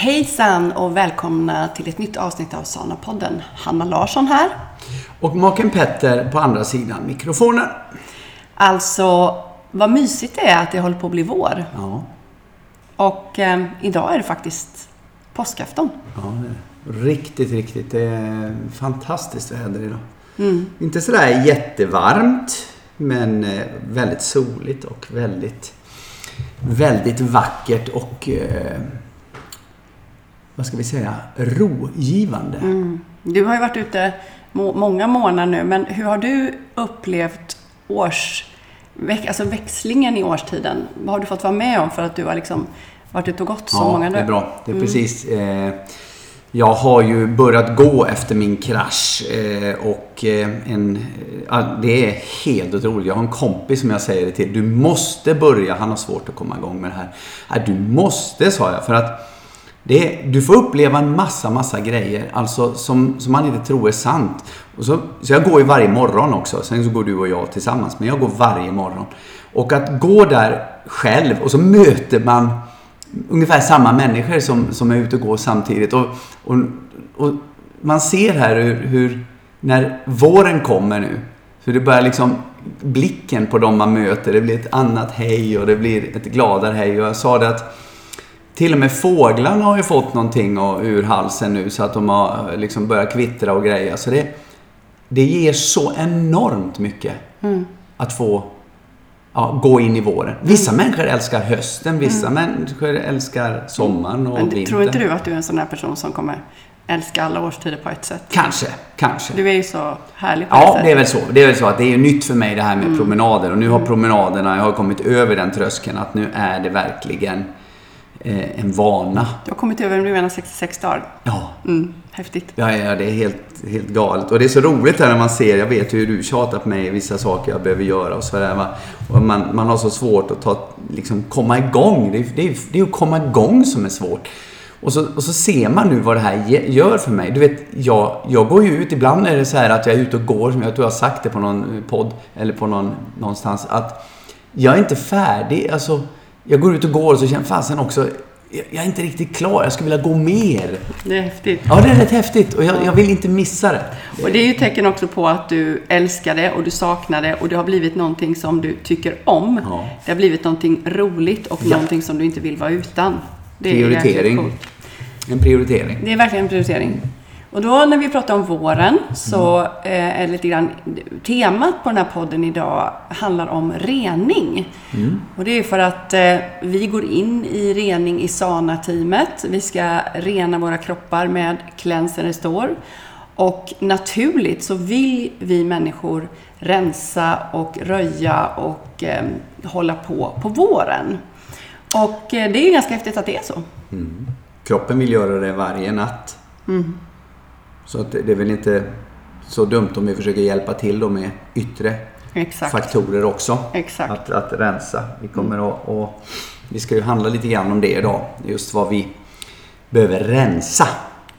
Hejsan och välkomna till ett nytt avsnitt av Sana-podden. Hanna Larsson här. Och maken Petter på andra sidan mikrofonen. Alltså, vad mysigt det är att det håller på att bli vår. Ja, Och eh, idag är det faktiskt påskafton. ja riktigt, riktigt. Det är fantastiskt väder idag. Inte sådär jättevarmt, men eh, väldigt soligt och väldigt, väldigt vackert och eh, vad ska vi säga, rogivande. Du har ju varit ute må- många månader nu, men hur har du upplevt års... Alltså växlingen i årstiden? Vad har du fått vara med om för att du har liksom varit ute och gått så Ja, många det är bra. Det är precis. Eh, jag har ju börjat gå efter min krasch eh, och eh, en, eh, det är helt otroligt. Jag har en kompis som jag säger det till. Du måste börja. Han har svårt att komma igång med det här. Nej, du måste, sa jag. För att det, är- du får uppleva en massa, massa grejer. Alltså som, som man inte tror är sant. Och så, så jag går ju varje morgon också. Sen så går du och jag tillsammans. Men jag går varje morgon. Och att gå där själv och så möter man ungefär samma människor som, som är ute och går samtidigt. Och, och, och man ser här hur, hur när våren kommer nu, så det börjar liksom blicken på dem man möter, det blir ett annat hej och det blir ett gladare hej. Och jag sa det att till och med fåglarna har ju fått någonting ur halsen nu så att de har liksom börjat kvittra och greja. Så det, det ger så enormt mycket att få ja, gå in i våren. Vissa människor älskar hösten, vissa människor älskar sommaren och Men vintern. tror inte du att du är en sån här person som kommer älska alla årstider på ett sätt? Kanske, kanske. Du är ju så härlig på Ja, ett det är väl så. Det är väl så att det är ju nytt för mig det här med Mm. promenader. Och nu har promenaderna, jag har kommit över den tröskeln att nu är det verkligen eh, en vana. Du har kommit över, du menar 66 dagar. Ja, Mm, häftigt. Ja, ja, det är helt, helt galet. Och det är så roligt här när man ser, jag vet hur du tjatar på mig vissa saker jag behöver göra och sådär. Och man, man har så svårt att ta, liksom komma igång. Det är, det, är, det är att komma igång som är svårt. Och så, och så ser man nu vad det här gör för mig. Du vet, jag, jag går ju ut, ibland är det så här att jag är ute och går, som jag tror jag har sagt det på någon podd eller på någon, någonstans, att jag är inte färdig. Alltså, jag går ut och går och så känner fasen också, jag, jag är inte riktigt klar, jag skulle vilja gå mer. Det är häftigt. Ja, det är rätt häftigt och jag, jag vill inte missa det. Och det är ju tecken också på att du älskar det och du saknar det och det har blivit någonting som du tycker om. Ja. Det har blivit någonting roligt och Ja. någonting som du inte vill vara utan. Det är Prioritering. coolt. En prioritering. Det är verkligen en prioritering. Och då när vi pratar om våren så Mm. eh, är lite grann, temat på den här podden idag handlar om rening. Mm. Och det är för att eh, vi går in i rening i SANA-teamet. Vi ska rena våra kroppar med Cleanser Restore. Och naturligt så vill vi människor rensa och röja och eh, hålla på på våren. Och det är ju ganska häftigt att det är så. Kroppen vill göra det varje natt. Så att det är väl inte så dumt om vi försöker hjälpa till då med yttre Exakt. faktorer också. Exakt. Att, att rensa. Vi kommer att, och, vi ska ju handla lite grann om det idag. Just vad vi behöver rensa.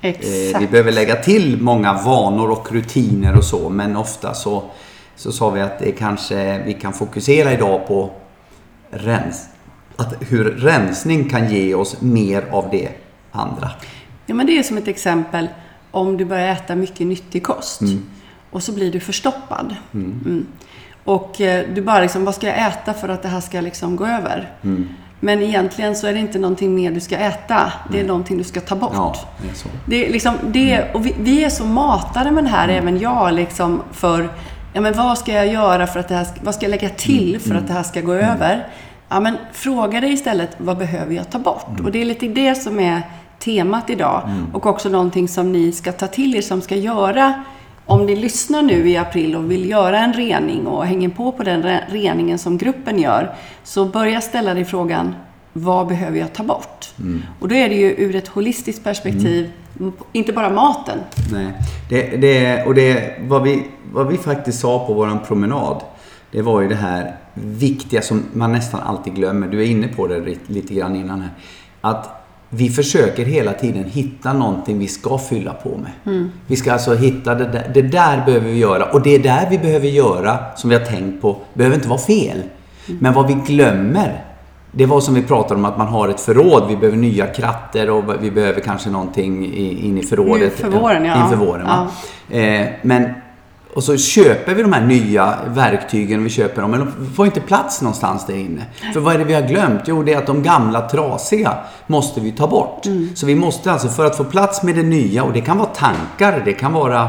Eh, Exakt. Vi behöver lägga till många vanor och rutiner och så. Men ofta så, så sa vi att det kanske vi kan fokusera idag på rens, att hur rensning kan ge oss mer av det andra. Ja, men det är som ett exempel om du börjar äta mycket nyttig kost och så blir du förstoppad. Mm. Och eh, du bara liksom, vad ska jag äta för att det här ska liksom gå över? Men egentligen så är det inte någonting mer du ska äta. Det är någonting du ska ta bort. Ja, det är så. Det är liksom, det, och vi, vi är så matade med det här, även jag, liksom, för ja, men vad ska jag göra för att det här, vad ska jag lägga till för att det här ska gå över? Ja, men fråga dig istället, vad behöver jag ta bort? Och det är lite det som är temat idag. Och också någonting som ni ska ta till er, som ska göra om ni lyssnar nu i april och vill göra en rening och hänger på på den re- reningen som gruppen gör, så börja ställa dig frågan, vad behöver jag ta bort? Och då är det ju ur ett holistiskt perspektiv, m- inte bara maten. Nej. Det, det, och det, vad, vi, vad vi faktiskt sa på våran promenad, det var ju det här viktiga som man nästan alltid glömmer. Du är inne på det lite grann innan här. Att vi försöker hela tiden hitta någonting vi ska fylla på med. Vi ska alltså hitta det där, det där behöver vi göra. Och det där vi behöver göra, som vi har tänkt på, behöver inte vara fel. Men vad vi glömmer, det var som vi pratade om att man har ett förråd. Vi behöver nya kratter och vi behöver kanske någonting in i förrådet. Inför våren, ja. Inför våren, va? Eh, men och så köper vi de här nya verktygen, vi köper dem, men de får inte plats någonstans där inne. För vad är det vi har glömt? Jo, det är att de gamla trasiga måste vi ta bort. Mm. Så vi måste alltså, för att få plats med det nya, och det kan vara tankar, det kan vara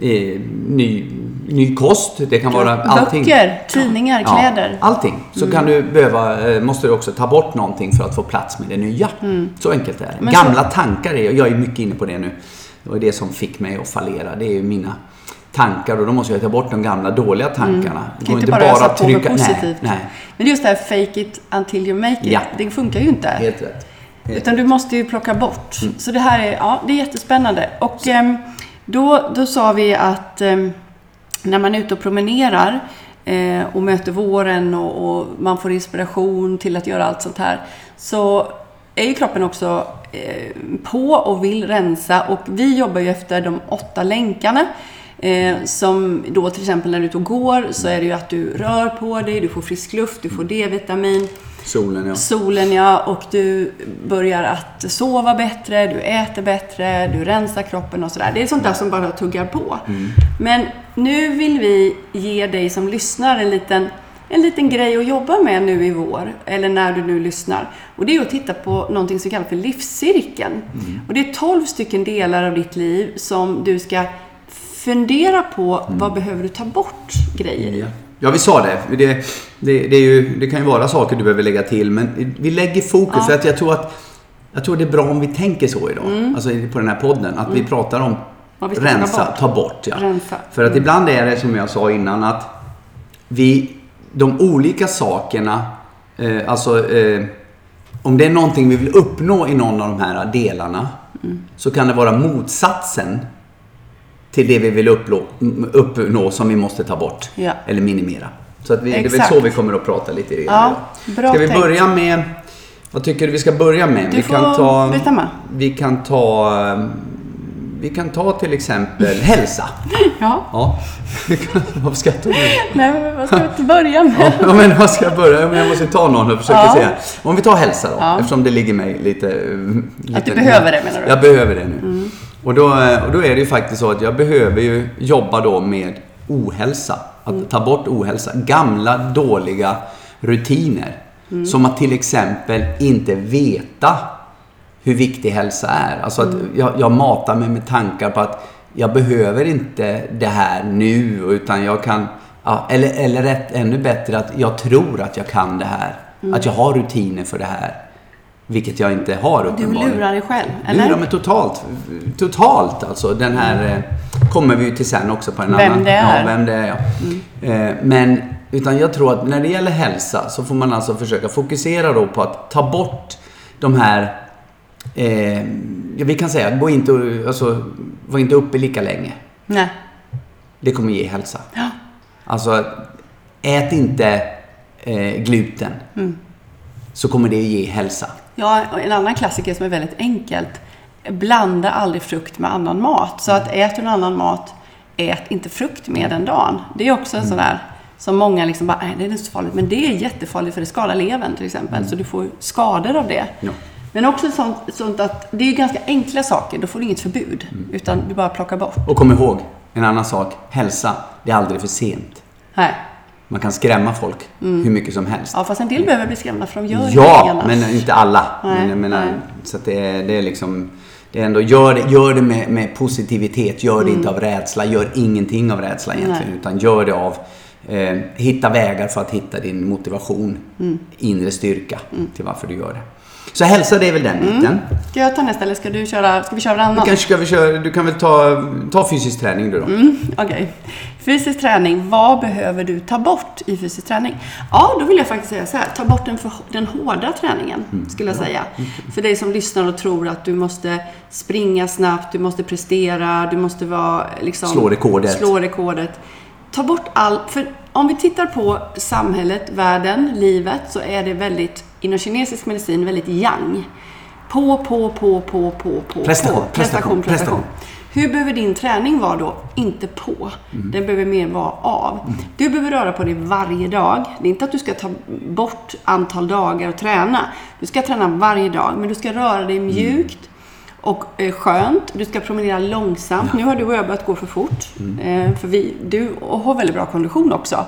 eh, ny, ny kost, det kan vara allting. Böcker, tidningar, Ja, kläder. allting. Så kan du behöva, eh, måste du också ta bort någonting för att få plats med det nya. Så enkelt är det. Mm. Men Gamla tankar är, jag är mycket inne på det nu. Det var det som fick mig att fallera. Det är ju mina tankar och då måste jag ta bort de gamla dåliga tankarna. Mm. Kan inte bara ösa att på trycka- positivt. Nej, nej. Men just det här fake it until you make it, Ja. det funkar ju inte. Helt rätt. Helt Utan du måste ju plocka bort. Mm. Så det här är, ja, det är jättespännande. Och ehm, då, då sa vi att ehm, när man är ute och promenerar eh, och möter våren och, och man får inspiration till att göra allt sånt här. Så är ju kroppen också eh, på och vill rensa. Och vi jobbar ju efter de åtta länkarna. Eh, som då till exempel när du är ute och går så är det ju att du rör på dig, du får frisk luft, du får D-vitamin. Solen ja. Solen ja, och du börjar att sova bättre, du äter bättre, du rensar kroppen och sådär. Det är sånt där som bara tuggar på. Men nu vill vi ge dig som lyssnar en liten, en liten grej att jobba med nu i vår, eller när du nu lyssnar. Och det är att titta på någonting som kallas för livscirkeln. Och det är 12 stycken delar av ditt liv som du ska fundera på, vad behöver du ta bort grejer i? Ja. Ja, vi sa det. Det, det, det, ju, det kan ju vara saker du behöver lägga till, men vi lägger fokus. För att jag tror att jag tror det är bra om vi tänker så idag. Alltså på den här podden. Att vi pratar om Mm. Vad rensa, bort. ta bort. Ja. Rensa. För att ibland är det som jag sa innan att vi, de olika sakerna, eh, alltså eh, om det är någonting vi vill uppnå i någon av de här delarna Mm. så kan det vara motsatsen till det vi vill uppnå, uppnå som vi måste ta bort. Ja. Eller minimera. Så att vi, det är väl så vi kommer att prata lite grann Ja, idag. Ska vi tänkt. börja med... Vad tycker du vi ska börja med? Du vi får bestämma. Vi kan ta... eh, Vi kan ta till exempel hälsa. Ja. Ja. Vad skrattar du? Nej, men vad ska vi börja med? Ja, men vad ska jag börja? Ja, men Jag måste ta någon och försöka Ja. säga. Om vi tar hälsa då, Ja. eftersom det ligger mig lite... lite behöver det, menar du? Jag behöver det nu. Och, då, eh, och då är det ju faktiskt så att jag behöver ju jobba då med ohälsa. Att Mm. ta bort ohälsa. Gamla dåliga rutiner. Mm. Som att till exempel inte veta hur viktig hälsa är. Alltså att Mm. jag, jag matar mig med tankar på att jag behöver inte det här nu utan jag kan ja, eller, eller rätt, ännu bättre att jag tror att jag kan det här. Mm. Att jag har rutiner för det här. Vilket jag inte har Du uppenbarligen. lurar dig själv, eller? Lurar mig totalt. Totalt alltså. Den här eh, kommer vi ju till sen också på en Vem annan. det är. Ja, vem det är ja. Eh, men utan jag tror att när det gäller hälsa så får man alltså försöka fokusera då på att ta bort de här eh, vi kan säga, gå inte, alltså, var inte uppe lika länge. Nej. Det kommer ge hälsa. Ja. Alltså, ät inte eh, gluten. Mm. Så kommer det ge hälsa. Ja, en annan klassiker som är väldigt enkelt. Blanda aldrig frukt med annan mat. Så att äter du en annan mat, ät inte frukt med den dagen. Det är också en sån där som många liksom bara, nej det är inte så farligt. Men det är jättefarligt för det skadar levern till exempel. Så du får skador av det. Ja. Men också sånt, sånt att det är ganska enkla saker. Då får du inget förbud. Mm. Utan du bara plockar bort. Och kom ihåg, en annan sak. Hälsa, det är aldrig för sent. Nej. Man kan skrämma folk hur mycket som helst. Ja, fast en del behöver bli skrämda för de gör Ja, men inte alla. Nej, men jag menar, nej. så att det, är, det är liksom... Det är ändå, gör det, gör det med, med positivitet. Gör det inte av rädsla. Gör ingenting av rädsla egentligen. Mm. Nej. Utan gör det av... Eh, hitta vägar för att hitta din motivation. Mm. Inre styrka till varför du gör det. Så hälsa, det är väl den biten. Ska jag ta nästa eller ska du köra, ska vi köra varannan? Kanske ska vi köra, du kan väl ta, ta fysisk träning du då. Mm, Okej. Fysisk träning, vad behöver du ta bort i fysisk träning? Ja, då vill jag faktiskt säga så här. Ta bort den, för, den hårda träningen, Mm. skulle jag säga. För dig som lyssnar och tror att du måste springa snabbt, du måste prestera, du måste vara liksom... Slå rekordet. Slå rekordet. Ta bort all... För om vi tittar på samhället, världen, livet, så är det väldigt, inom kinesisk medicin, väldigt yang. På, på, på, på, på, på, Prestation, på. prestation, prestation. Hur behöver din träning vara då? Inte på. Den behöver mer vara av. Du behöver röra på dig varje dag. Det är inte att du ska ta bort antal dagar och träna. Du ska träna varje dag, men du ska röra dig mjukt och eh, skönt. Du ska promenera långsamt. Nu har du och jag börjat gå för fort. Eh, för vi, du har väldigt bra kondition också.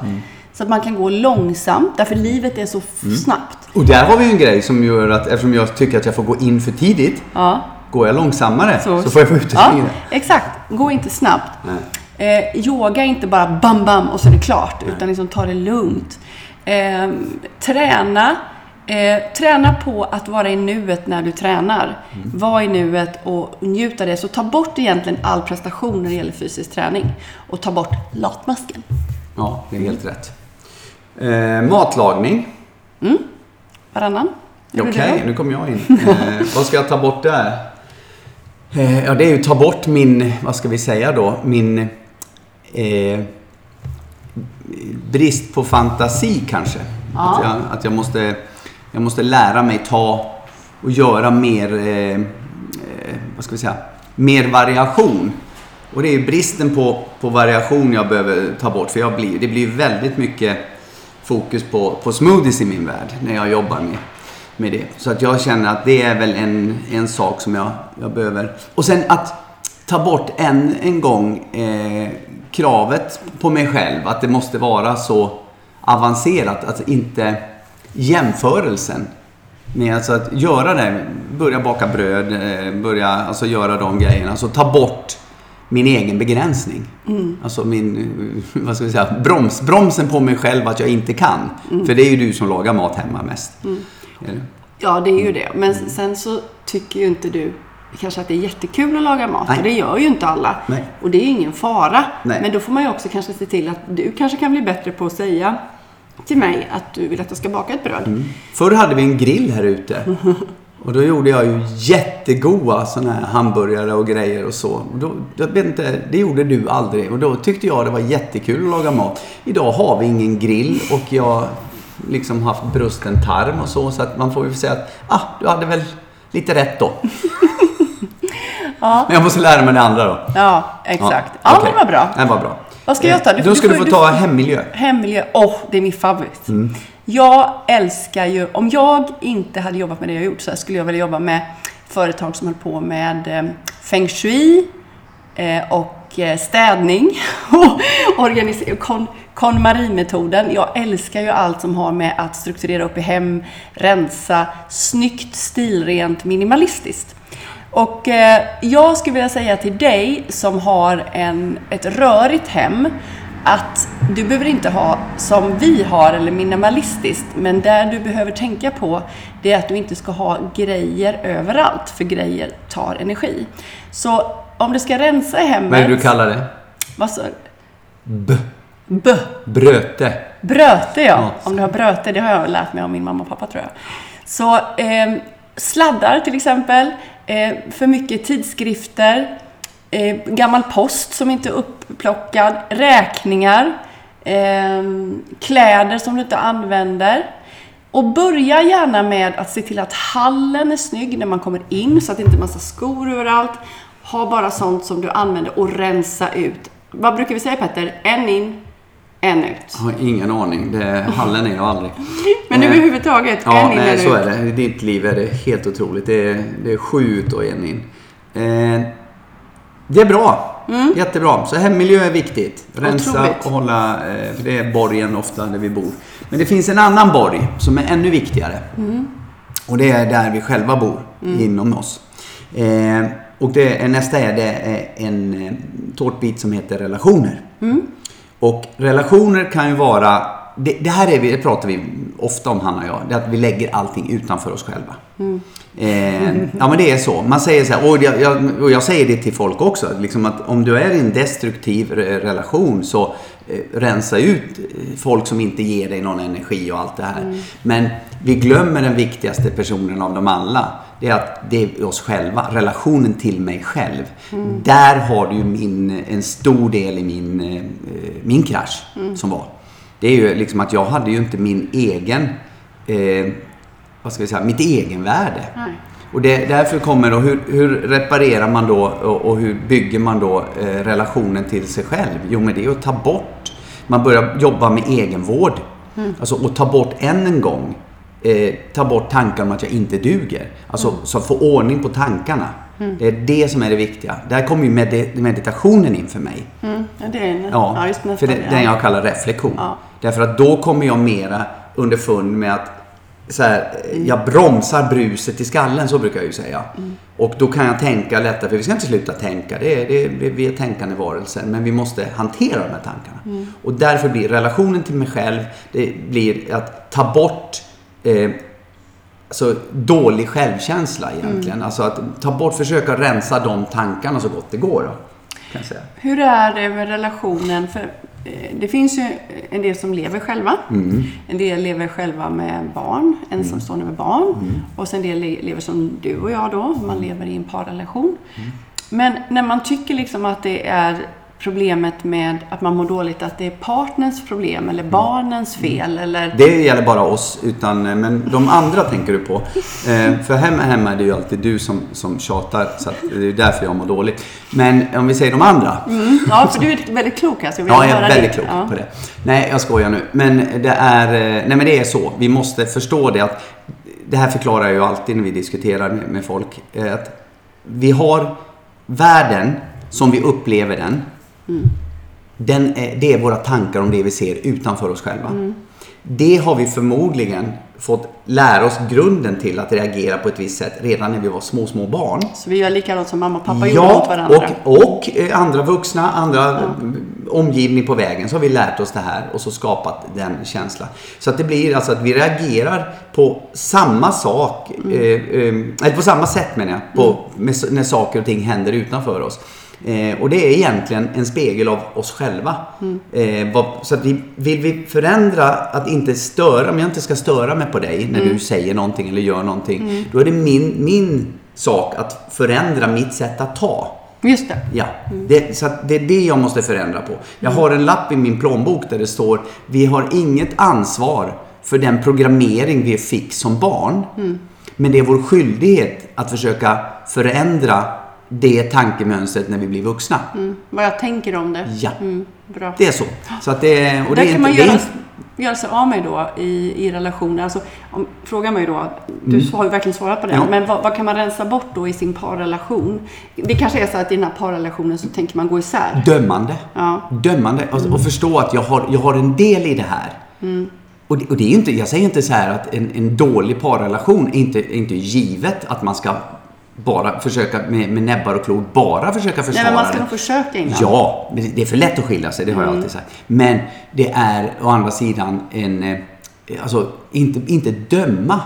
Så att man kan gå långsamt, därför livet är så f- snabbt. Och där har vi en grej som gör att eftersom jag tycker att jag får gå in för tidigt. Ja. Går jag långsammare så, Så- får jag få ut det Ja, exakt. Gå inte snabbt. Nej. Eh, yoga är inte bara bam, bam och så är det klart. Utan liksom ta det lugnt. Eh, träna. Eh, träna på att vara i nuet när du tränar. Var i nuet och njut av det. Så ta bort egentligen all prestation när det gäller fysisk träning. Och ta bort latmasken. Ja, det är helt rätt. Eh, matlagning. Varannan. Gjorde Okej, det? nu kommer jag in. Eh, vad ska jag ta bort där? Eh, ja, det är ju ta bort min, vad ska vi säga då, min eh, brist på fantasi kanske. Ja. Att, jag, att jag, måste, jag måste lära mig ta och göra mer, eh, eh, vad ska vi säga, mer variation. Och det är ju bristen på, på variation jag behöver ta bort. För jag blir, det blir väldigt mycket fokus på, på smoothies i min värld när jag jobbar med, med det. Så att jag känner att det är väl en, en sak som jag, jag behöver. Och sen att ta bort en, en gång eh, kravet på mig själv att det måste vara så avancerat. Att inte jämförelsen med alltså att göra det, börja baka bröd, eh, börja alltså göra de grejerna. Alltså ta bort min egen begränsning. Alltså min, eh, vad ska vi säga, broms, bromsen på mig själv att jag inte kan. För det är ju du som lagar mat hemma mest. Är det? Ja, det är ju det. Men sen så tycker ju inte du kanske att det är jättekul att laga mat. Nej. Och det gör ju inte alla. Nej. Och det är ingen fara. Nej. Men då får man ju också kanske se till att du kanske kan bli bättre på att säga till mig att du vill att jag ska baka ett bröd. Förr hade vi en grill här ute. Och då gjorde jag ju jättegoda såna här hamburgare och grejer och så. Och då, jag vet inte, det gjorde du aldrig. Och då tyckte jag det var jättekul att laga mat. Idag har vi ingen grill och jag liksom haft brusten tarm och så. Så att man får ju säga att, ah, du hade väl lite rätt då. Ja. Men jag måste lära mig det andra då. Ja, exakt. Ja, okej. det var bra. Det var bra. Vad ska jag ta? Du- Då ska du du, få ta hemmiljö. Hemmiljö, åh, det är min favorit. Mm. Jag älskar ju, om jag inte hade jobbat med det jag gjort så skulle jag vilja jobba med företag som höll på med eh, feng shui eh, och eh, städning och organiser- kon, KonMari-metoden. Jag älskar ju allt som har med att strukturera upp i hem, rensa, snyggt, stilrent, minimalistiskt. Och eh, jag skulle vilja säga till dig som har en, ett rörigt hem att du behöver inte ha som vi har eller minimalistiskt, men där du behöver tänka på det är att du inte ska ha grejer överallt, för grejer tar energi. Så om du ska rensa hemmet... Vad är det du kallar det? Vad sa B. B. Bröte. Bröte ja. Ja. Om du har bröte, det har jag lärt mig av min mamma och pappa tror jag. Så eh, sladdar till exempel, eh, för mycket tidskrifter, eh, gammal post som inte är upplockad, räkningar, eh, kläder som du inte använder. Och börja gärna med att se till att hallen är snygg när man kommer in så att det inte är massa skor överallt. Ha bara sånt som du använder och rensa ut. Vad brukar vi säga Petter? En in, en ut. Jag har ingen aning. Det, hallen är jag aldrig. Men Eh, överhuvudtaget, Ja, en in nej, en så ut. är det. I ditt liv är det helt otroligt. Det är, det är sju ut och en in. Eh, det är bra. Jättebra. Så hemmiljö är viktigt. Rensa Mm. Otroligt. och hålla... Eh, för det är borgen ofta där vi bor. Men det finns en annan borg som är ännu viktigare. Mm. Och det är där vi själva bor, inom oss. Eh, och det nästa är det en eh, tårtbit som heter relationer. Och relationer kan ju vara, det, det här är vi, det pratar vi ofta om Hanna och jag, det är att vi lägger allting utanför oss själva. Eh, ja men det är så. Man säger så här, och jag, jag, och jag säger det till folk också, liksom att om du är i en destruktiv re- relation så eh, rensa ut folk som inte ger dig någon energi och allt det här. Men vi glömmer den viktigaste personen av dem alla. Det är att det är oss själva, relationen till mig själv. Där har du ju min, en stor del i min, eh, min krasch som var. Det är ju liksom att jag hade ju inte min egen, eh, vad ska vi säga, mitt egenvärde. Nej. Och det, därför kommer då, hur, hur reparerar man då och, och hur bygger man då eh, relationen till sig själv? Jo, men det är att ta bort, man börjar jobba med egenvård. Mm. Alltså att ta bort än en gång, eh, ta bort tankar om att jag inte duger. Alltså Mm. så få ordning på tankarna. Det är det som är det viktiga. Där kommer ju med meditationen in för mig. Mm. Ja, det är en, Ja, ja, just för nästan. det, ja. den jag kallar reflektion. Ja. Därför att då kommer jag mera underfund med att så här, jag bromsar bruset i skallen, så brukar jag ju säga. Och då kan jag tänka lättare, för vi ska inte sluta tänka. Det är, det är, vi är tänkande varelser, men vi måste hantera de här tankarna. Och därför blir relationen till mig själv, det blir att ta bort eh, alltså, dålig självkänsla egentligen. Alltså att ta bort, försöka rensa de tankarna så gott det går. Då, kan säga. Hur är det med relationen? För eh, det finns ju en del som lever själva. Mm. En del lever själva med barn, ensamstående med barn. Och sen en del le- lever som du och jag då, man lever i en parrelation. Men när man tycker liksom att det är problemet med att man mår dåligt, att det är partners problem eller barnens fel eller... Det gäller bara oss, utan, eh, men de andra tänker du på. Eh, för hemma, hemma är det ju alltid du som, som tjatar, så det är därför jag mår dåligt. Men om vi säger de andra. Mm, ja, för du är väldigt klok alltså. vill Ja, jag är väldigt det. klok Ja. på det. Nej, jag skojar nu. Men det är, eh, nej men det är så. Vi måste förstå det att, det här förklarar jag ju alltid när vi diskuterar med, med folk. eh, Att vi har världen som vi upplever den. Den är, det är våra tankar om det vi ser utanför oss själva. Det har vi förmodligen fått lära oss grunden till att reagera på ett visst sätt redan när vi var små, små barn. Så vi gör likadant som mamma och pappa gjorde mot Ja, varandra. och, och eh, andra vuxna, andra mm, omgivning på vägen så har vi lärt oss det här och så skapat den känslan. Så att det blir alltså att vi reagerar på samma sak, Mm. eh, eh, eller på samma sätt menar jag, på, med, när saker och ting händer utanför oss. Eh, och det är egentligen en spegel av oss själva. Mm. Eh, vad, så att vi, vill vi förändra att inte störa, om jag inte ska störa mig på dig när Mm. du säger någonting eller gör någonting. Då är det min, min sak att förändra mitt sätt att ta. Just det. Ja, det, så det är det jag måste förändra på. Jag har en lapp i min plånbok där det står Vi har inget ansvar för den programmering vi fick som barn. Men det är vår skyldighet att försöka förändra det tankemönstret när vi blir vuxna. Mm. Vad jag tänker om det. Ja. Mm, bra. Det är så. så att det, och det Där är kan man inte, det göra, göra sig av med då i, i relationer. Alltså, om, fråga mig då, du har ju verkligen svarat på det, Mm. Ja. men vad, vad kan man rensa bort då i sin parrelation? Det kanske är så att i den här parrelationen så tänker man gå isär. Dömande. Ja. Dömande. Och, och förstå att jag har, jag har en del i det här. Och, det, och det är inte, jag säger inte så här att en, en dålig parrelation är inte, är inte givet att man ska bara försöka med, med näbbar och klor bara försöka Nej, försvara men man ska nog försöka innan. Ja, men det är för lätt att skilja sig, det har jag alltid sagt. Men det är å andra sidan en... eh, Alltså, inte, inte döma.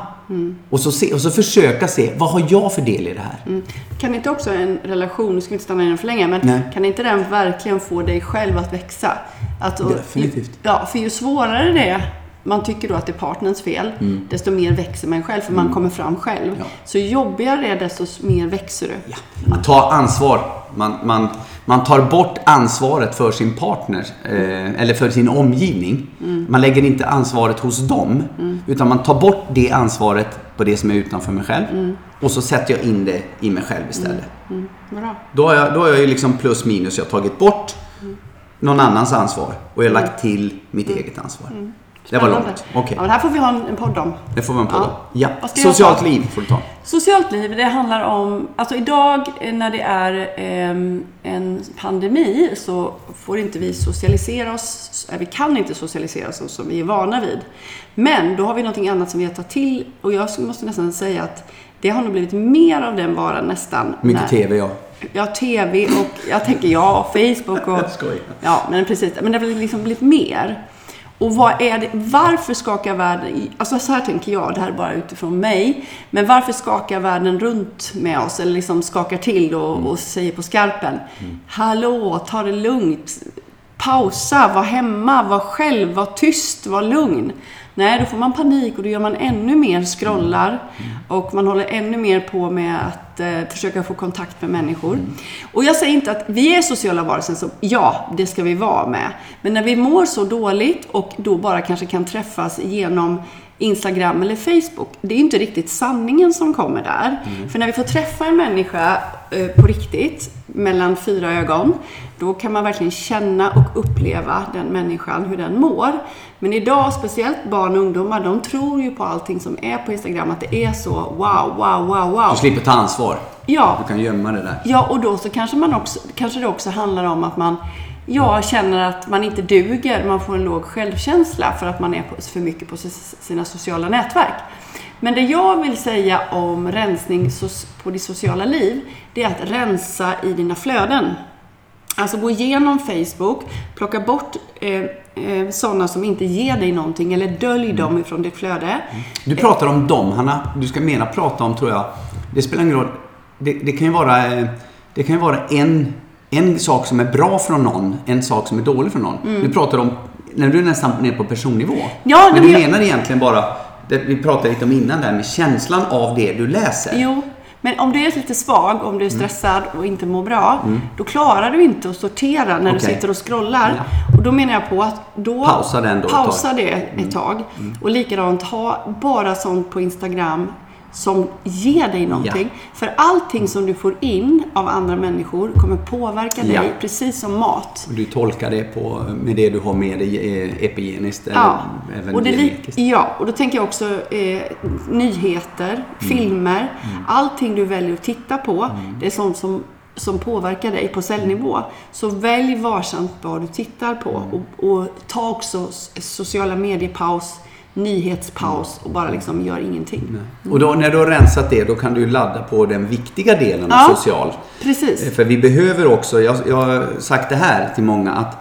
Och, så se, och så försöka se, vad har jag för del i det här? Mm. Kan inte också en relation, nu ska vi inte stanna i den för länge, men Nej. kan inte den verkligen få dig själv att växa? Att, och, Definitivt. Ja, för ju svårare det är, man tycker då att det är partnerns fel, desto mer växer man själv, för man kommer fram själv. Mm. Ja. Så ju jobbigare det är, desto mer växer du. Ja, att ta ansvar. Man, man, man tar bort ansvaret för sin partner eh, eller för sin omgivning. Man lägger inte ansvaret hos dem. Utan man tar bort det ansvaret på det som är utanför mig själv. Och så sätter jag in det i mig själv istället. Mm, bra. Då har jag, då har jag ju liksom plus minus. Jag har tagit bort någon annans ansvar och jag har lagt till mitt eget ansvar. Det var långt. Okej, Ja, men det här får vi ha en, en podd om. det får man på Ja. då. Ja. Vad ska jag Socialt liv får du ta. Socialt liv, det handlar om... Alltså idag eh, när det är ehm, en pandemi så får inte vi socialisera oss. eh, Vi kan inte socialisera oss som vi är vana vid. Men då har vi någonting annat som vi har tagit till och jag måste nästan säga att det har nog blivit mer av den varan nästan. Mycket när- TV ja. Ja, TV och jag tänker ja, Facebook och... Jag skojar. Ja, men precis. Men det har liksom blivit mer. Och vad är det, varför skakar världen, alltså så här tänker jag, det här är bara utifrån mig, men varför skakar världen runt med oss, eller liksom skakar till och, och säger på skarpen, hallå, ta det lugnt, pausa, var hemma, var själv, var tyst, var lugn. Nej, då får man panik och då gör man ännu mer scrollar och man håller ännu mer på med att eh, försöka få kontakt med människor. Och jag säger inte att vi är sociala varelser, så ja, det ska vi vara med. Men när vi mår så dåligt och då bara kanske kan träffas genom Instagram eller Facebook. Det är inte riktigt sanningen som kommer där. För när vi får träffa en människa eh, på riktigt, mellan fyra ögon, då kan man verkligen känna och uppleva den människan, hur den mår. Men idag, speciellt barn och ungdomar, de tror ju på allting som är på Instagram, att det är så wow, wow, wow, wow. Du slipper ta ansvar. Ja, Du kan gömma det där. Ja, och då så kanske, man också, kanske det också handlar om att man ja, känner att man inte duger, man får en låg självkänsla för att man är för mycket på sina sociala nätverk. Men det jag vill säga om rensning på ditt sociala liv, det är att rensa i dina flöden. Alltså gå igenom Facebook, plocka bort eh, eh, sådana som inte ger dig någonting eller dölj dem ifrån ditt flöde. Du pratar om dem, Hanna. Du ska mera prata om, tror jag. Det spelar ingen roll. Det, det kan ju vara, eh, det kan ju vara en, en sak som är bra från någon, en sak som är dålig från någon. Du pratar om, när du är nästan ner på personnivå. Mm. Ja, men du jag- menar egentligen bara, det vi pratade lite om innan där, med känslan av det du läser. Jo, men om du är lite svag, om du är Mm. stressad och inte mår bra, då klarar du inte att sortera när du Okej. sitter och scrollar. Och då menar jag på att då... Pausa den då ett. Mm. Pausa det ett tag. Och likadant, ha bara sånt på Instagram som ger dig någonting. För allting som du får in av andra människor kommer påverka dig Ja. precis som mat. Och Du tolkar det på, med det du har med dig eh, epigeniskt eller Ja. även Och, det, genetiskt. ja, och då tänker jag också eh, nyheter, Mm. filmer. Allting du väljer att titta på, det är sånt som, som påverkar dig på cellnivå. Så välj varsamt vad du tittar på. Mm. Och, och ta också sociala mediepaus, nyhetspaus och bara liksom gör ingenting. Och då, när du har rensat det, då kan du ladda på den viktiga delen Ja. av social. Precis. Eh, För vi behöver också, jag, jag har sagt det här till många, att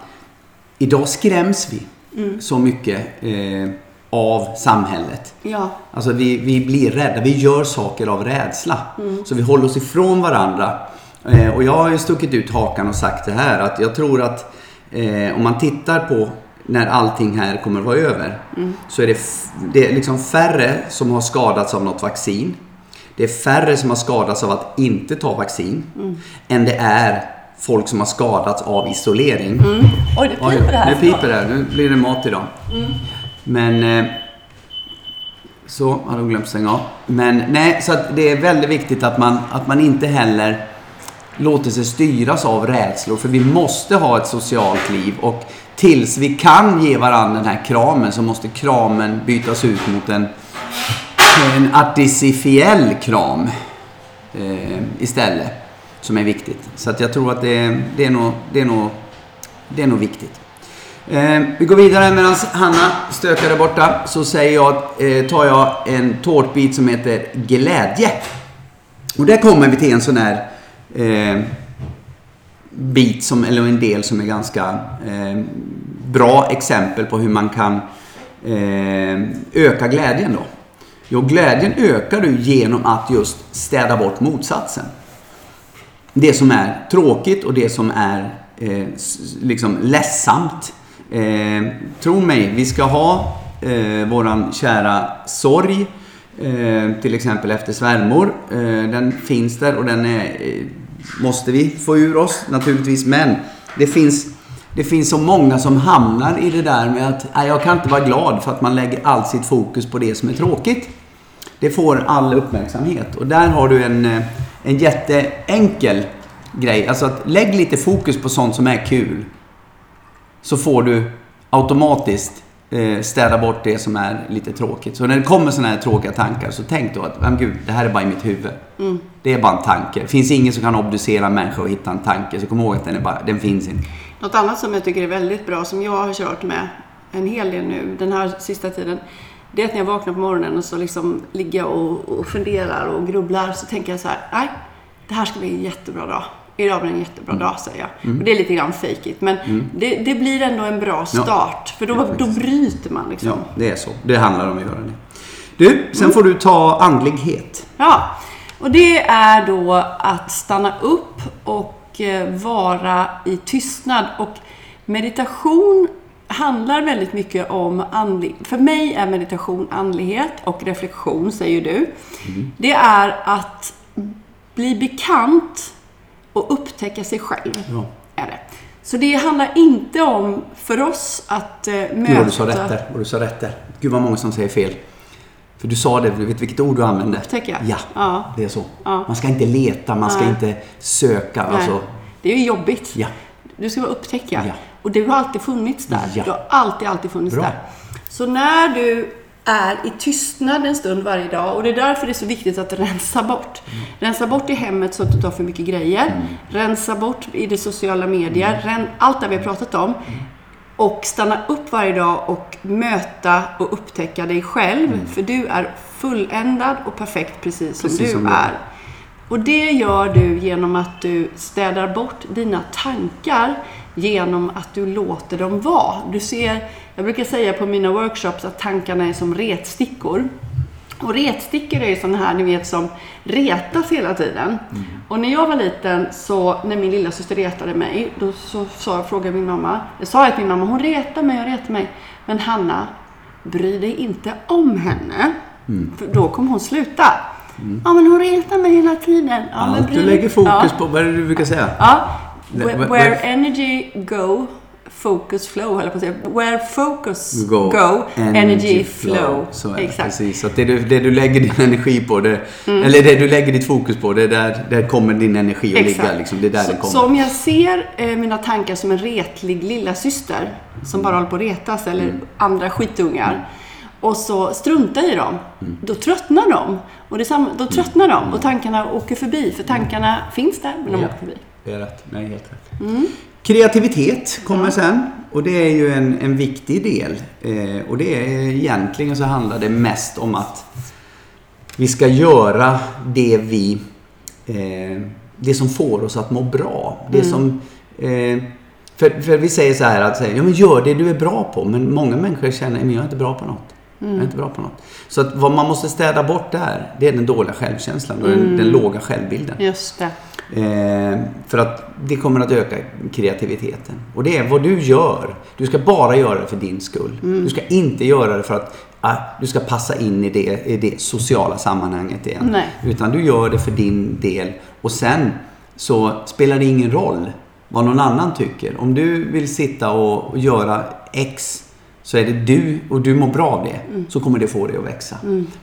idag skräms vi Mm. så mycket eh, av samhället. Ja, Alltså vi, vi blir rädda, vi gör saker av rädsla. Mm. Så vi håller oss ifrån varandra. Eh, och jag har ju stuckit ut hakan och sagt det här att jag tror att eh, om man tittar på när allting här kommer vara över. Mm. Så är det, det är liksom färre som har skadats av något vaccin. Det är färre som har skadats av att inte ta vaccin. Mm. Än det är folk som har skadats av isolering. Oj, det piper det här. Nu piper det. Nu blir det mat idag. Men... Eh, så, har de glömt stänga av. Men nej, så att det är väldigt viktigt att man, att man inte heller låter sig styras av rädslor. För vi måste ha ett socialt liv. Och tills vi kan ge varandra den här kramen så måste kramen bytas ut mot en, en artificiell kram eh, istället. Som är viktigt. Så att jag tror att det, det, är, nog, det, är, nog, det är nog viktigt. Eh, vi går vidare medan Hanna stökar där borta. Så säger jag, eh, tar jag en tårtbit som heter glädje. Och där kommer vi till en sån här eh, bit, som, eller en del som är ganska eh, bra exempel på hur man kan eh, öka glädjen då. Jo, glädjen ökar du genom att just städa bort motsatsen. Det som är tråkigt och det som är eh, liksom ledsamt. Eh, tro mig, vi ska ha eh, våran kära sorg. Eh, till exempel efter svärmor. Eh, den finns där och den är, eh, måste vi få ur oss naturligtvis. Men det finns, det finns så många som hamnar i det där med att nej, jag kan inte vara glad för att man lägger allt sitt fokus på det som är tråkigt. Det får all uppmärksamhet och där har du en, eh, en jätteenkel grej. Alltså att lägg lite fokus på sånt som är kul. Så får du automatiskt eh, städa bort det som är lite tråkigt. Så när det kommer sådana här tråkiga tankar så tänk då att, men gud, det här är bara i mitt huvud. Mm. Det är bara en tanke. Det finns ingen som kan obducera en människa och hitta en tanke. Så kom ihåg att den, är bara, den finns inte. Något annat som jag tycker är väldigt bra, som jag har kört med en hel del nu den här sista tiden. Det är att när jag vaknar på morgonen och så liksom ligger och, och funderar och grubblar så tänker jag så här, nej, det här ska bli en jättebra dag. Idag blir en jättebra dag, säger jag. Och det är lite grann fake it, men det, det blir ändå en bra start. För då, Ja, då bryter man liksom. Ja, det är så. Det handlar om att göra det. Du, sen får du ta andlighet. Ja, och det är då att stanna upp och eh, vara i tystnad. Och meditation handlar väldigt mycket om andlig... För mig är meditation andlighet och reflektion, säger du. Det är att bli bekant och upptäcka sig själv. Ja. Är det. Så det handlar inte om, för oss, att eh, möta... Gud vad du sa rätt där. Vad du sa rätt där. Gud vad många som säger fel. För du sa det, du vet vilket ord du använde? Upptäcka. Ja, Ja. det är så. Ja. Man ska inte leta, man ska Nej. inte söka. Nej. Alltså, Det är ju jobbigt. ja. Du ska bara upptäcka. Ja. Och du har alltid funnits där. Ja. Du har alltid, alltid funnits Bra. där. Så när du är i tystnad en stund varje dag och det är därför det är så viktigt att rensa bort. Mm. Rensa bort i hemmet så att du har för mycket grejer. Rensa bort i det sociala medier. Mm. Allt det vi har pratat om. Och stanna upp varje dag och möta och upptäcka dig själv. För du är fulländad och perfekt precis som Mm. Precis du som du är. är. Och det gör du genom att du städar bort dina tankar genom att du låter dem vara. Du ser, jag brukar säga på mina workshops att tankarna är som retstickor. Och retstickor är ju sådana här, ni vet, som retas hela tiden. Och när jag var liten, så när min lilla syster retade mig, då så sa jag, frågade min mamma, jag sa till min mamma, hon retar mig, hon retar mig. Men Hanna, bry dig inte om henne. För då kommer hon sluta. Ja, men hon retar mig hela tiden. Ja, Allt du lägger fokus ja. på, vad är det du brukar säga? Ja. Where- where energy go, focus flow, höll jag på att säga. Where focus go, energy, flow. Så är det, Exakt. precis. Så att det, du, det du lägger din energi på, det, Mm. eller det du lägger ditt fokus på, det är där, där kommer din energi att ligga. Liksom. Det är där så, den kommer. så om jag ser eh, mina tankar som en retlig lilla syster som bara håller på att retas, eller Mm. andra skitungar, och så struntar i dem, Mm. då tröttnar de. Och det samma, då tröttnar de och tankarna åker förbi, för tankarna finns där, men de Ja. åker förbi. Det är rätt. Nej, helt rätt. Mm. Kreativitet kommer sen. Och det är ju en, en viktig del. Eh, och det är egentligen så handlar det mest om att vi ska göra det vi... Eh, det som får oss att må bra. Det som... Eh, för, för vi säger så här att säga, ja men gör det du är bra på. Men många människor känner, men jag är inte bra på något. Jag är inte bra på något. Så att vad man måste städa bort där, det är den dåliga självkänslan och den, den låga självbilden. Just det. Eh, för att det kommer att öka kreativiteten. Och det är vad du gör. Du ska bara göra det för din skull. Mm. Du ska inte göra det för att ah, du ska passa in i det, i det sociala sammanhanget igen. Nej. Utan du gör det för din del. Och sen så spelar det ingen roll vad någon annan tycker. Om du vill sitta och, och göra X så är det du och du mår bra av det. Mm. Så kommer det få dig att växa.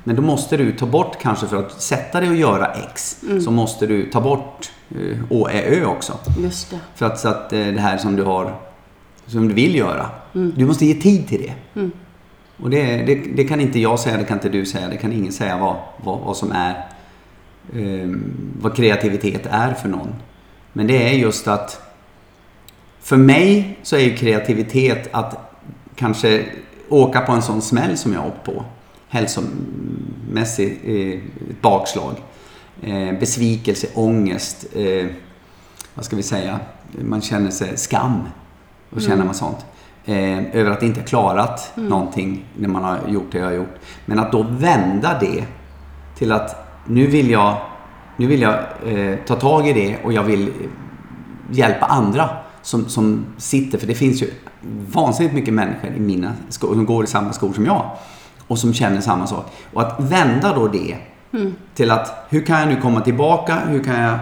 Men då måste du ta bort kanske för att sätta dig och göra X. Mm. Så måste du ta bort eh, Å, Ä, Ö också. Just det. För att, så att eh, det här som du har, som du vill göra. Mm. Du måste ge tid till det. Och det, det, det kan inte jag säga, det kan inte du säga, det kan ingen säga vad, vad, vad som är, eh, vad kreativitet är för någon. Men det är just att, för mig så är ju kreativitet att kanske åka på en sån smäll som jag åkt på. Hälsomässigt eh, bakslag. Eh, besvikelse, ångest. Eh, vad ska vi säga? Man känner sig skam. Och känner man sånt. Eh, över att inte ha klarat någonting när man har gjort det jag har gjort. Men att då vända det till att nu vill jag, nu vill jag eh, ta tag i det och jag vill eh, hjälpa andra som, som sitter, för det finns ju vansinnigt mycket människor i mina skor, som går i samma skor som jag och som känner samma sak. Och att vända då det till att hur kan jag nu komma tillbaka? Hur kan jag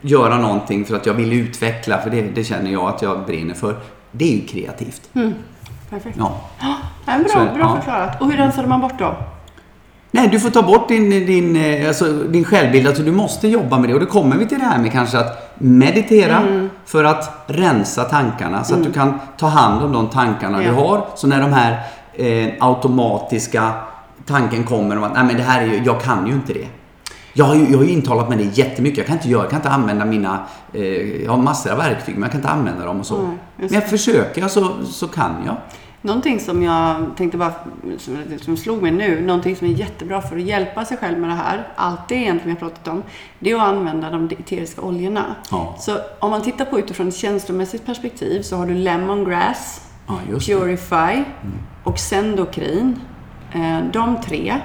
göra någonting för att jag vill utveckla, för det, det känner jag att jag brinner för. Det är ju kreativt. Perfekt. Ja. Ja, bra, Så, bra ja. förklarat. Och hur rensade man bort då? Nej, du får ta bort din, din, eh, alltså, din självbild. Alltså, du måste jobba med det. Och då kommer vi till det här med kanske att meditera för att rensa tankarna. Så att du kan ta hand om de tankarna Ja. du har. Så när de här eh, automatiska tanken kommer om att Nej, men det här är ju, jag kan ju inte det. Jag har, ju, jag har ju intalat mig det jättemycket. Jag kan inte göra, jag kan inte använda mina, eh, jag har massor av verktyg men jag kan inte använda dem och så. Just men jag försöker jag så, så kan jag. Någonting som jag tänkte bara, som, som slog mig nu, någonting som är jättebra för att hjälpa sig själv med det här, allt det egentligen har pratat om, det är att använda de eteriska oljorna. Ja. Så om man tittar på utifrån ett känslomässigt perspektiv så har du lemongrass, Ja, det. Mm. Purify och Sendokrin. Eh, De tre,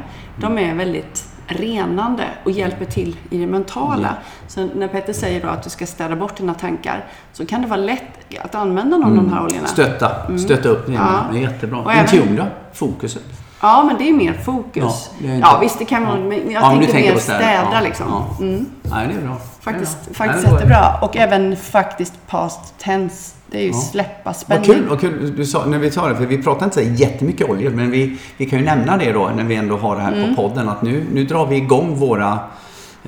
de är väldigt renande och hjälper till i det mentala. Så när Petter säger då att du ska städa bort dina tankar så kan det vara lätt att använda någon av de här oljorna. Stötta, stötta upp det. Ja. Det är jättebra. Och även- Intune då? Fokuset. Ja, men det är mer fokus. Ja, Ja, inte- visst det kan man, Ja. men jag Ja, men tänker tänker mer på städa. städa, Ja, liksom. ja. Mm. Nej, det är bra. Faktiskt, det är bra. faktiskt Nej, jättebra. Och även faktiskt past tense. Det är ju Ja. släppa Vad spänning. kul, vad kul du sa, när vi tar det, för vi pratar inte så jättemycket oljor, men vi, vi kan ju nämna det då när vi ändå har det här Mm. på podden, att nu, nu drar vi igång våra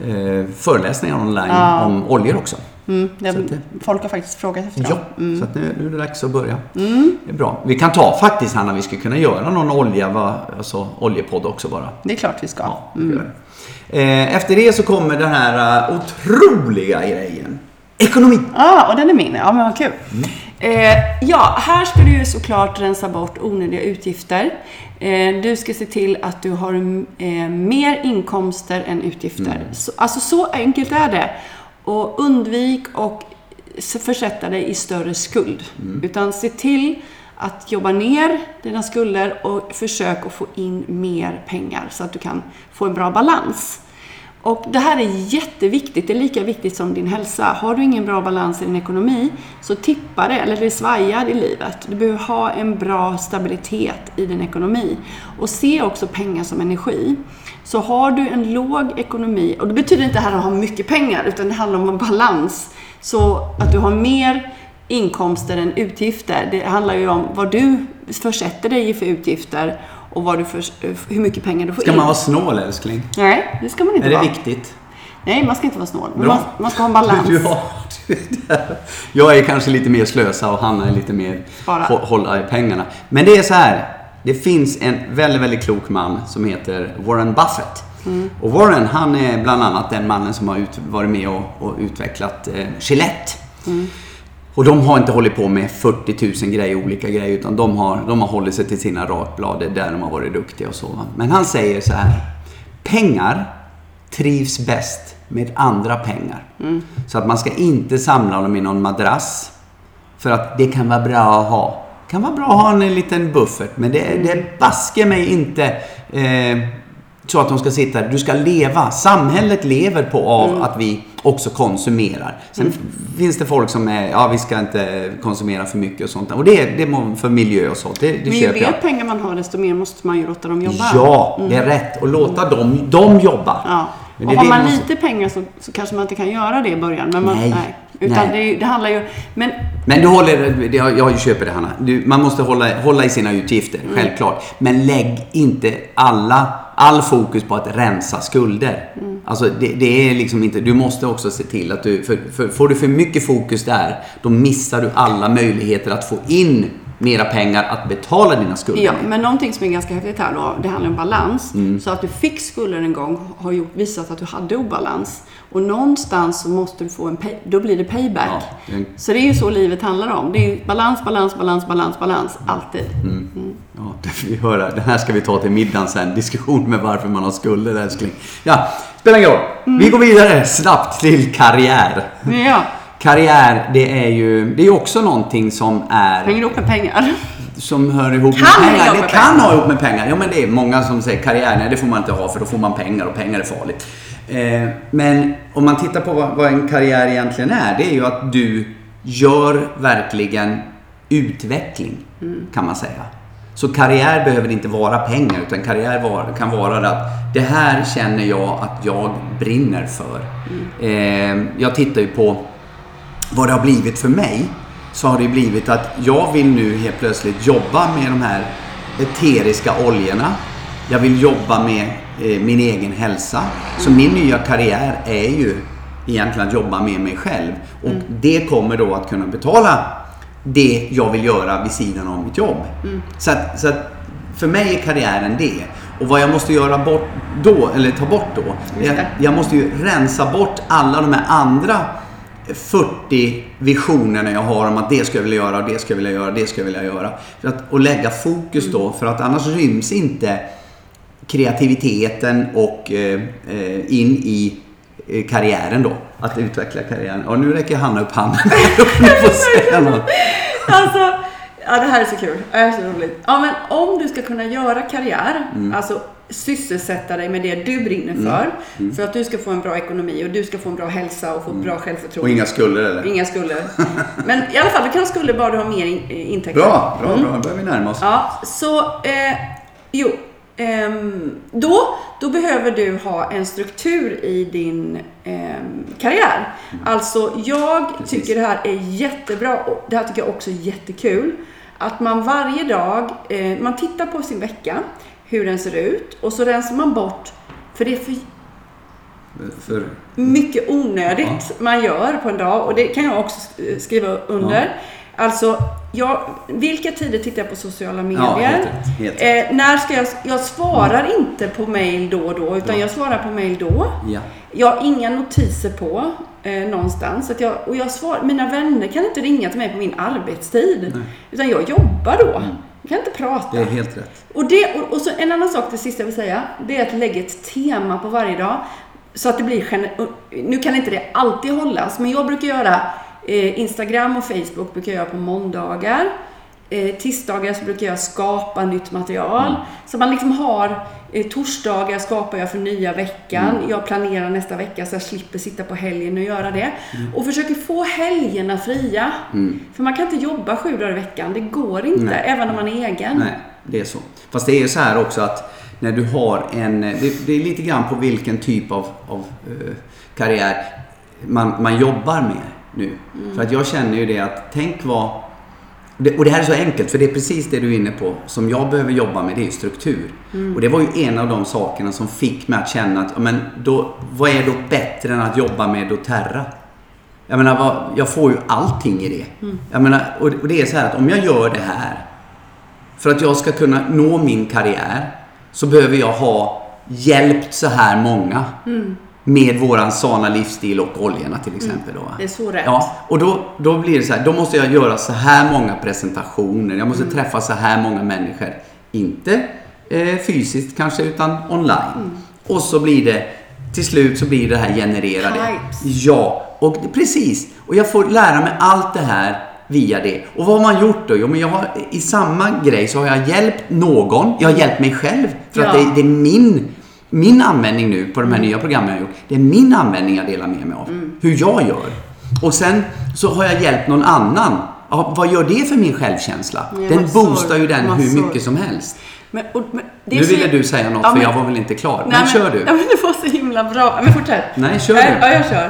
eh, föreläsningar online Ja. om oljor också. Mm, det, att folk har faktiskt frågat efter Ja, dem. Mm. så nu, nu är det dags att börja. Det är bra. Vi kan ta faktiskt, Hanna, vi skulle kunna göra någon olja, va, alltså oljepodd också bara. Det är klart vi ska. Ja, vi det. Eh, efter det så kommer den här eh, otroliga grejen. Ekonomi. Ja, och den är min. Ja, men vad kul. Mm. Eh, ja, här ska du ju såklart rensa bort onödiga utgifter. Eh, du ska se till att du har eh, mer inkomster än utgifter. Mm. Så, alltså så enkelt är det. Och undvik och försätta dig i större skuld. Mm. Utan se till att jobba ner dina skulder och försök att få in mer pengar så att du kan få en bra balans. Och det här är jätteviktigt. Det är lika viktigt som din hälsa. Har du ingen bra balans i din ekonomi så tippar det, eller det svajar i livet. Du behöver ha en bra stabilitet i din ekonomi. Och se också pengar som energi. Så har du en låg ekonomi, och det betyder inte här att ha mycket pengar, utan det handlar om en balans. Så att du har mer inkomster än utgifter. Det handlar ju om vad du försätter dig i för utgifter och vad du för, hur mycket pengar du får Ska in. man vara snål älskling? Nej, det ska man inte Är det vara. viktigt? Nej, man ska inte vara snål. Man, man ska ha en balans. Du har, jag är kanske lite mer slösa och Hanna är lite mer Spara. hå- hålla i pengarna. Men det är så här. Det finns en väldigt, väldigt klok man som heter Warren Buffett. Mm. Och Warren, han är bland annat den mannen som har ut, varit med och, och utvecklat eh, Gillette. Mm. Och de har inte hållit på med 40 000 grejer, olika grejer, utan de har, de har hållit sig till sina rakblad, det är där de har varit duktiga och så. Men han säger så här. Pengar trivs bäst med andra pengar. Så att man ska inte samla dem i någon madrass. För att det kan vara bra att ha. Det kan vara bra att ha en liten buffert, men det, det baske mig inte eh, så att de ska sitta. Du ska leva. Samhället lever på av att vi också konsumerar. Sen f- finns det folk som är, ja vi ska inte konsumera för mycket och sånt. Och det, är- det är för miljö och sånt. Det, det Men ju jag. mer pengar man har, desto mer måste man ju låta dem jobba. Ja, det är rätt. Och låta dem, dem jobba. Ja. Men Och har man måste- lite pengar så, så kanske man inte kan göra det i början. Men man, Nej. Utan Nej. Det, det handlar ju... Men Men du håller, jag, jag köper det Hanna. Du, man måste hålla, hålla i sina utgifter, Mm. självklart. Men lägg inte alla, all fokus på att rensa skulder. Mm. Alltså det, det är liksom inte, du måste också se till att du, för, för, får du för mycket fokus där, då missar du alla möjligheter att få in mera pengar att betala dina skulder Ja, men någonting som är ganska häftigt här då, det handlar om balans. Mm. Så att du fick skulder en gång har gjort, visat att du hade obalans. Och någonstans så måste du få en pay, då blir det payback. Ja, det en- Så det är ju så livet handlar om. Det är balans, balans, balans, balans, balans. Alltid. Mm. Ja, det får vi höra. Det här ska vi ta till middagen sen. Diskussion med varför man har skulder älskling. Ja, spelar ingen roll. Mm. Vi går vidare snabbt till karriär. Ja, Karriär, det är ju det är också någonting som är hänger ihop med pengar. som hör ihop Kan med pengar. Det med kan pengar. ha ihop med pengar. Ja, men det är många som säger karriär, nej det får man inte ha för då får man pengar och pengar är farligt. Eh, men om man tittar på vad, vad en karriär egentligen är, det är ju att du gör verkligen utveckling, kan man säga. Så karriär behöver inte vara pengar, utan karriär var, kan vara att det här känner jag att jag brinner för. Eh, jag tittar ju på vad det har blivit för mig så har det blivit att jag vill nu helt plötsligt jobba med de här eteriska oljorna. Jag vill jobba med eh, min egen hälsa. Så min nya karriär är ju egentligen att jobba med mig själv. Och det kommer då att kunna betala det jag vill göra vid sidan av mitt jobb. Så, att, så att för mig är karriären det. Och vad jag måste göra bort då, eller ta bort då, jag, jag måste ju rensa bort alla de här andra 40 visionerna jag har om att det ska jag vilja göra, det ska jag vilja göra, det ska jag vilja göra. För att, och lägga fokus då, för att annars ryms inte kreativiteten och eh, eh, in i eh, karriären då. Att utveckla karriären. Och nu räcker Hanna upp handen. Säga något. Alltså, ja det här är så kul. Det är så roligt. Ja, men om du ska kunna göra karriär, Mm. alltså sysselsätta dig med det du brinner för, för att du ska få en bra ekonomi och du ska få en bra hälsa och få ett bra Och självförtroende. inga skulder eller? Inga skulder. Men i alla fall, du kan ha skulder bara du har mer in, eh, intäkter. Bra, bra, bra. Då börjar vi närma oss. Ja, så, eh, jo. ehm, då, då behöver du ha en struktur i din ehm, karriär. Alltså, jag Precis. tycker det här är jättebra och det här tycker jag också är jättekul. Att man varje dag, eh, man tittar på sin vecka, hur den ser ut och så rensar man bort, för det är för För, mycket onödigt man gör på en dag och det kan jag också sk- skriva under. Alltså, jag, vilka tider tittar jag på sociala medier? ja, helt. Helt. Eh, när ska jag, jag svarar inte på mail då och då, utan Ja. jag svarar på mail då. Ja. Jag har inga notiser på eh, någonstans. Att jag, och jag svar, mina vänner kan inte ringa till mig på min arbetstid. Nej. Utan jag jobbar då. Jag kan inte prata. Det är helt rätt. Och, det, och, och så en annan sak, det sista jag vill säga, det är att lägga ett tema på varje dag. Så att det blir Nu kan inte det alltid hållas, men jag brukar göra eh, Instagram och Facebook brukar jag göra på måndagar. Eh, tisdagar så brukar jag skapa nytt material. Så man liksom har eh, torsdagar skapar jag för nya veckan. Jag planerar nästa vecka så jag slipper sitta på helgen och göra det. Och försöker få helgerna fria. För man kan inte jobba sju dagar i veckan. Det går inte, Nej. även om man är egen. Nej, det är så. Fast det är ju så här också att när du har en... Det, det är lite grann på vilken typ av, av eh, karriär man, man jobbar med nu. Mm. För att jag känner ju det att tänk vad... Det, och det här är så enkelt, för det är precis det du är inne på. Som jag behöver jobba med, det är struktur. Mm. Och det var ju en av de sakerna som fick mig att känna att, ja, men då, vad är då bättre än att jobba med doTERRA? Jag menar, vad, jag får ju allting i det. Mm. Jag menar, och, och det är så här att om jag gör det här för att jag ska kunna nå min karriär så behöver jag ha hjälpt så här många med våran sana livsstil och oljorna till exempel. Då. Det är så rätt. Ja, och då, då blir det så här, då måste jag göra så här många presentationer. Jag måste träffa så här många människor. Inte eh, fysiskt kanske, utan online. Och så blir det, till slut så blir det här genererade. Types. Ja, och precis. Och jag får lära mig allt det här via det. Och vad har man gjort då? Jo, men jag har, i samma grej så har jag hjälpt någon. Jag har hjälpt mig själv. För att Ja. det, det är min, min användning nu på de här nya programmen jag har gjort. Det är min användning jag delar med mig av. Hur jag gör. Och sen så har jag hjälpt någon annan. Ja, vad gör det för min självkänsla? Ja, den massor, boostar ju den hur massor. mycket som helst. Men, och, men, Nu ville du säga något Ja, för men- jag var väl inte klar. Nej, men, kör du. Ja, men det var så himla bra. Men fortsätt. Nej, kör du. Ja, jag kör.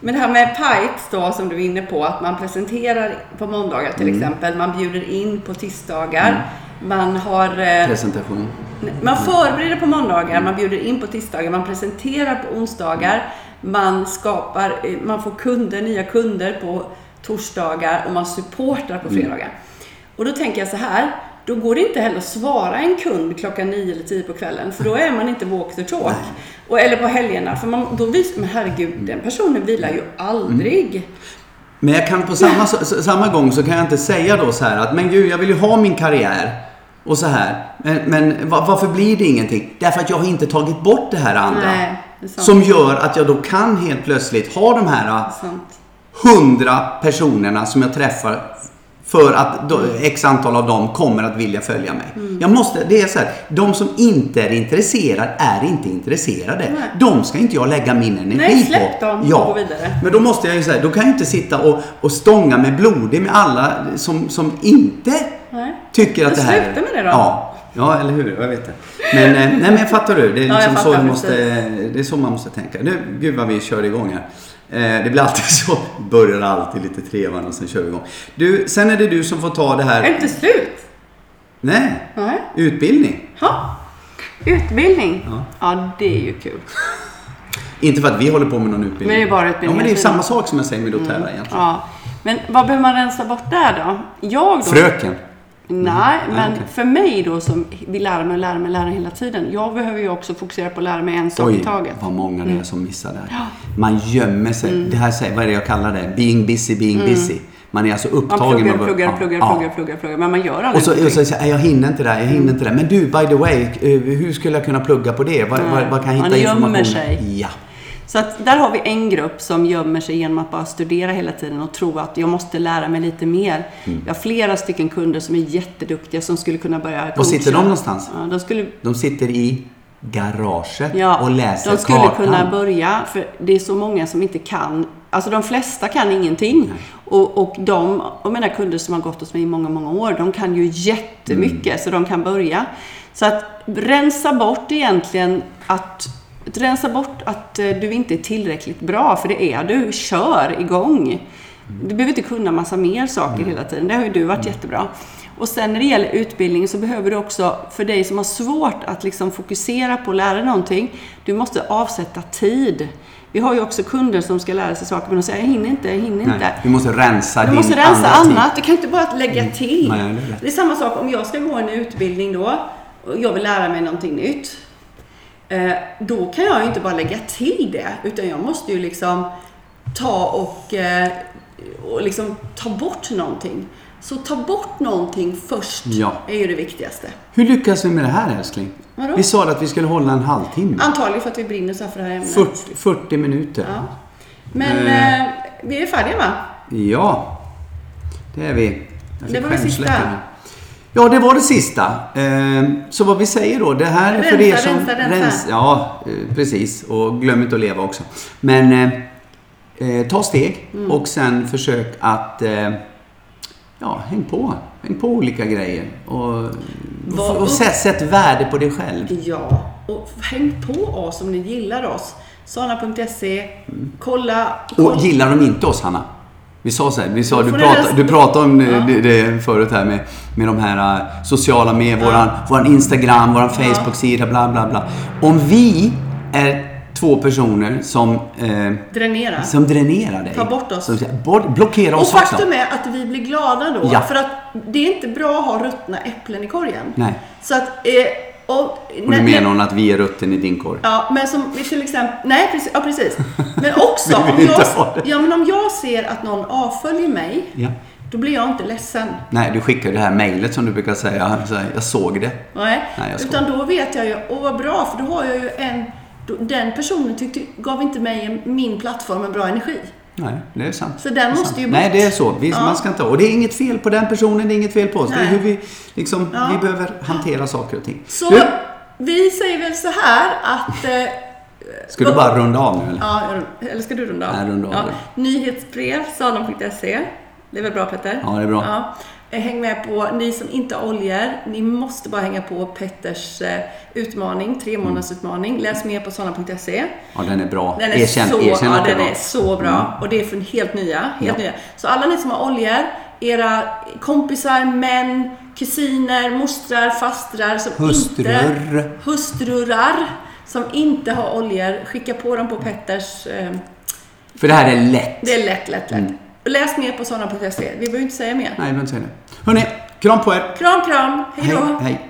Men det här med pipes då, som du är inne på, att man presenterar på måndagar till Mm. exempel. Man bjuder in på tisdagar. Man har... Eh, Presentation. man förbereder på måndagar, man bjuder in på tisdagar, man presenterar på onsdagar. Man skapar, eh, man får kunder, nya kunder på torsdagar och man supportar på fredagar. Och då tänker jag så här, då går det inte heller att svara en kund klockan nio eller tio på kvällen, för då är man inte walk the talk. Och, eller på helgerna, för man, då visar men herregud, den personen vilar ju aldrig. Men jag kan på samma, samma gång så kan jag inte säga då så här att men gud, jag vill ju ha min karriär och så här. Men, men va- varför blir det ingenting? Därför att jag har inte tagit bort det här andra. Nej, det. Som gör att jag då kan helt plötsligt ha de här Sant. hundra personerna som jag träffar för att då, x antal av dem kommer att vilja följa mig. Mm. Jag måste, det är så här, de som inte är intresserade är inte intresserade. Nej. De ska inte jag lägga min energi Nej, släpp på. dem och ja. gå vidare. Men då måste jag ju säga, då kan jag inte sitta och, och stånga med blodig med alla som, som inte Nej. tycker att det här... sluta med det då. Ja, ja eller hur? Jag vet det. Men, eh, nej, men fattar du? Det är, Ja, liksom så, fattar jag måste, det är så man måste tänka. Nu, gud vad vi kör igång här. Eh, det blir alltid så. Börjar alltid lite trevande och sen kör vi igång. Du, sen är det du som får ta det Är det här. inte slut? Nej, Nej. utbildning. Ha. Utbildning. Ja. Ja. det är ju kul. Inte för att vi håller på med någon utbildning. Men det är bara utbildning Ja, men det är ju samma sak som jag säger med doTERRA egentligen. Ja. Men vad behöver man rensa bort där då? Jag då? Fröken. Nej, men Nej, okej. för mig då som vill lära mig, lära mig, lära mig hela tiden. Jag behöver ju också fokusera på att lära mig en sak i Oj, taget. vad många Mm. det är som missar där. Man gömmer sig. Det här vad är det jag kallar det? Being busy, being busy. Man är alltså Mm. Man upptagen pluggar, pluggar, pluggar, ja. pluggar, pluggar, pluggar. Men man gör aldrig Och så, och så säger jag, jag hinner inte det, jag hinner inte det. Men du, by the way, eh, hur skulle jag kunna plugga på det? Var, var, var kan jag man hitta gömmer information? sig. Ja. Så att där har vi en grupp som gömmer sig genom att bara studera hela tiden och tro att jag måste lära mig lite mer. Mm. Jag har flera stycken kunder som är jätteduktiga som skulle kunna börja coacha. Var sitter de någonstans? Ja, de skulle De sitter i garaget Ja, och läser de skulle kartan. kunna börja, för det är så många som inte kan. Alltså de flesta kan ingenting. Och, och de av mina kunder som har gått hos mig i många, många år, de kan ju jättemycket, Mm. så de kan börja. Så att rensa bort egentligen att rensa bort att eh, du inte är tillräckligt bra, för det är du. Kör igång. Du behöver inte kunna massa mer saker hela tiden. Det har ju du varit jättebra. Och sen när det gäller utbildning så behöver du också, för dig som har svårt att liksom fokusera på att lära någonting, du måste avsätta tid. Vi har ju också kunder som ska lära sig saker men de säger jag hinner inte, jag hinner Nej, inte. du måste rensa Du din måste rensa andra tid. annat. Du kan inte bara lägga till. Nej, det är det är samma sak om jag ska gå en utbildning då och jag vill lära mig någonting nytt. Eh, då kan jag ju inte bara lägga till det utan jag måste ju liksom ta och, eh, och liksom ta bort någonting. Så ta bort någonting först Ja. är ju det viktigaste. Hur lyckas vi med det här älskling? Vadå? Vi sa att vi skulle hålla en halvtimme. Antagligen för att vi brinner så här för det här ämnet. 40, 40 minuter. Ja. Men Eh. eh, vi är färdiga va? Ja, det är vi. Det var det sista. Ja, det var det sista. Eh, Så vad vi säger då, det här är för Rensa, er som... rensa, rensa. Ja, eh, precis. Och glöm inte att leva också. Men eh, eh, ta steg Mm. och sen försök att eh, ja, häng på. Häng på olika grejer. Och, och upp- sätt, sätt värde på dig själv. Ja, och häng på oss om ni gillar oss. Sana.se. Kolla. Och kolla. gillar de inte oss, Hanna? Vi sa så här, vi sa, du, rösta. du pratade om Ja. det, det förut här med, med de här eh, sociala med våran, våran Instagram, våran Facebook-sida, bla bla bla. Om vi är två personer som, eh, Dränera. som dränerar dig. Ta bort oss. Som, bort, blockera Och oss också. faktum är att vi blir glada då. Ja. För att det är inte bra att ha ruttna äpplen i korgen. Nej. Så att... Eh, och, Och nu menar hon att vi är rutten i din korg. Ja, men som till exempel... Nej, precis. Ja, precis. Men också, om jag, ja, men om jag ser att någon avföljer mig, Ja. då blir jag inte ledsen. Nej, du skickar det här mejlet som du brukar säga. Jag såg det. Nej, Nej, jag utan då vet jag ju, åh vad bra, för då har jag ju en... Den personen tyckte, gav inte mig min plattform en bra energi. Nej, det är sant. Så den måste sant. ju bort. Nej, det är så. Vi, Ja. man ska inte, och det är inget fel på den personen, det är inget fel på oss. Det är Nej. hur vi, liksom, Ja. vi behöver hantera saker och ting. Så Du, vi säger väl så här att... Eh, ska du bara runda av nu eller? Ja, eller ska du runda av? Nej, runda av ja. Nyhetsbrev, salon.se. Det är väl bra Petter? Ja, det är bra. Ja. Eh, Häng med på, ni som inte har oljor, ni måste bara hänga på Petters eh, utmaning, tre månaders utmaning. Läs mer på salon.se. Ja, den är bra. Den är erkänn, så, erkänn ja, den är är så bra. Och det är för helt nya. Helt Ja. nya. Så alla ni som har oljor, era kompisar, män, kusiner, mostrar, fastrar som Hustrur. inte... Hustrurar. Som inte har oljor, skicka på dem på Petters... Eh, För det här är lätt. det är lätt, lätt, lätt. Mm. Läs mer på sådana.se. Vi behöver inte säga mer. Nej, jag behöver inte säga det. Hörni, kram på er. Kram, kram. Hej då. hej.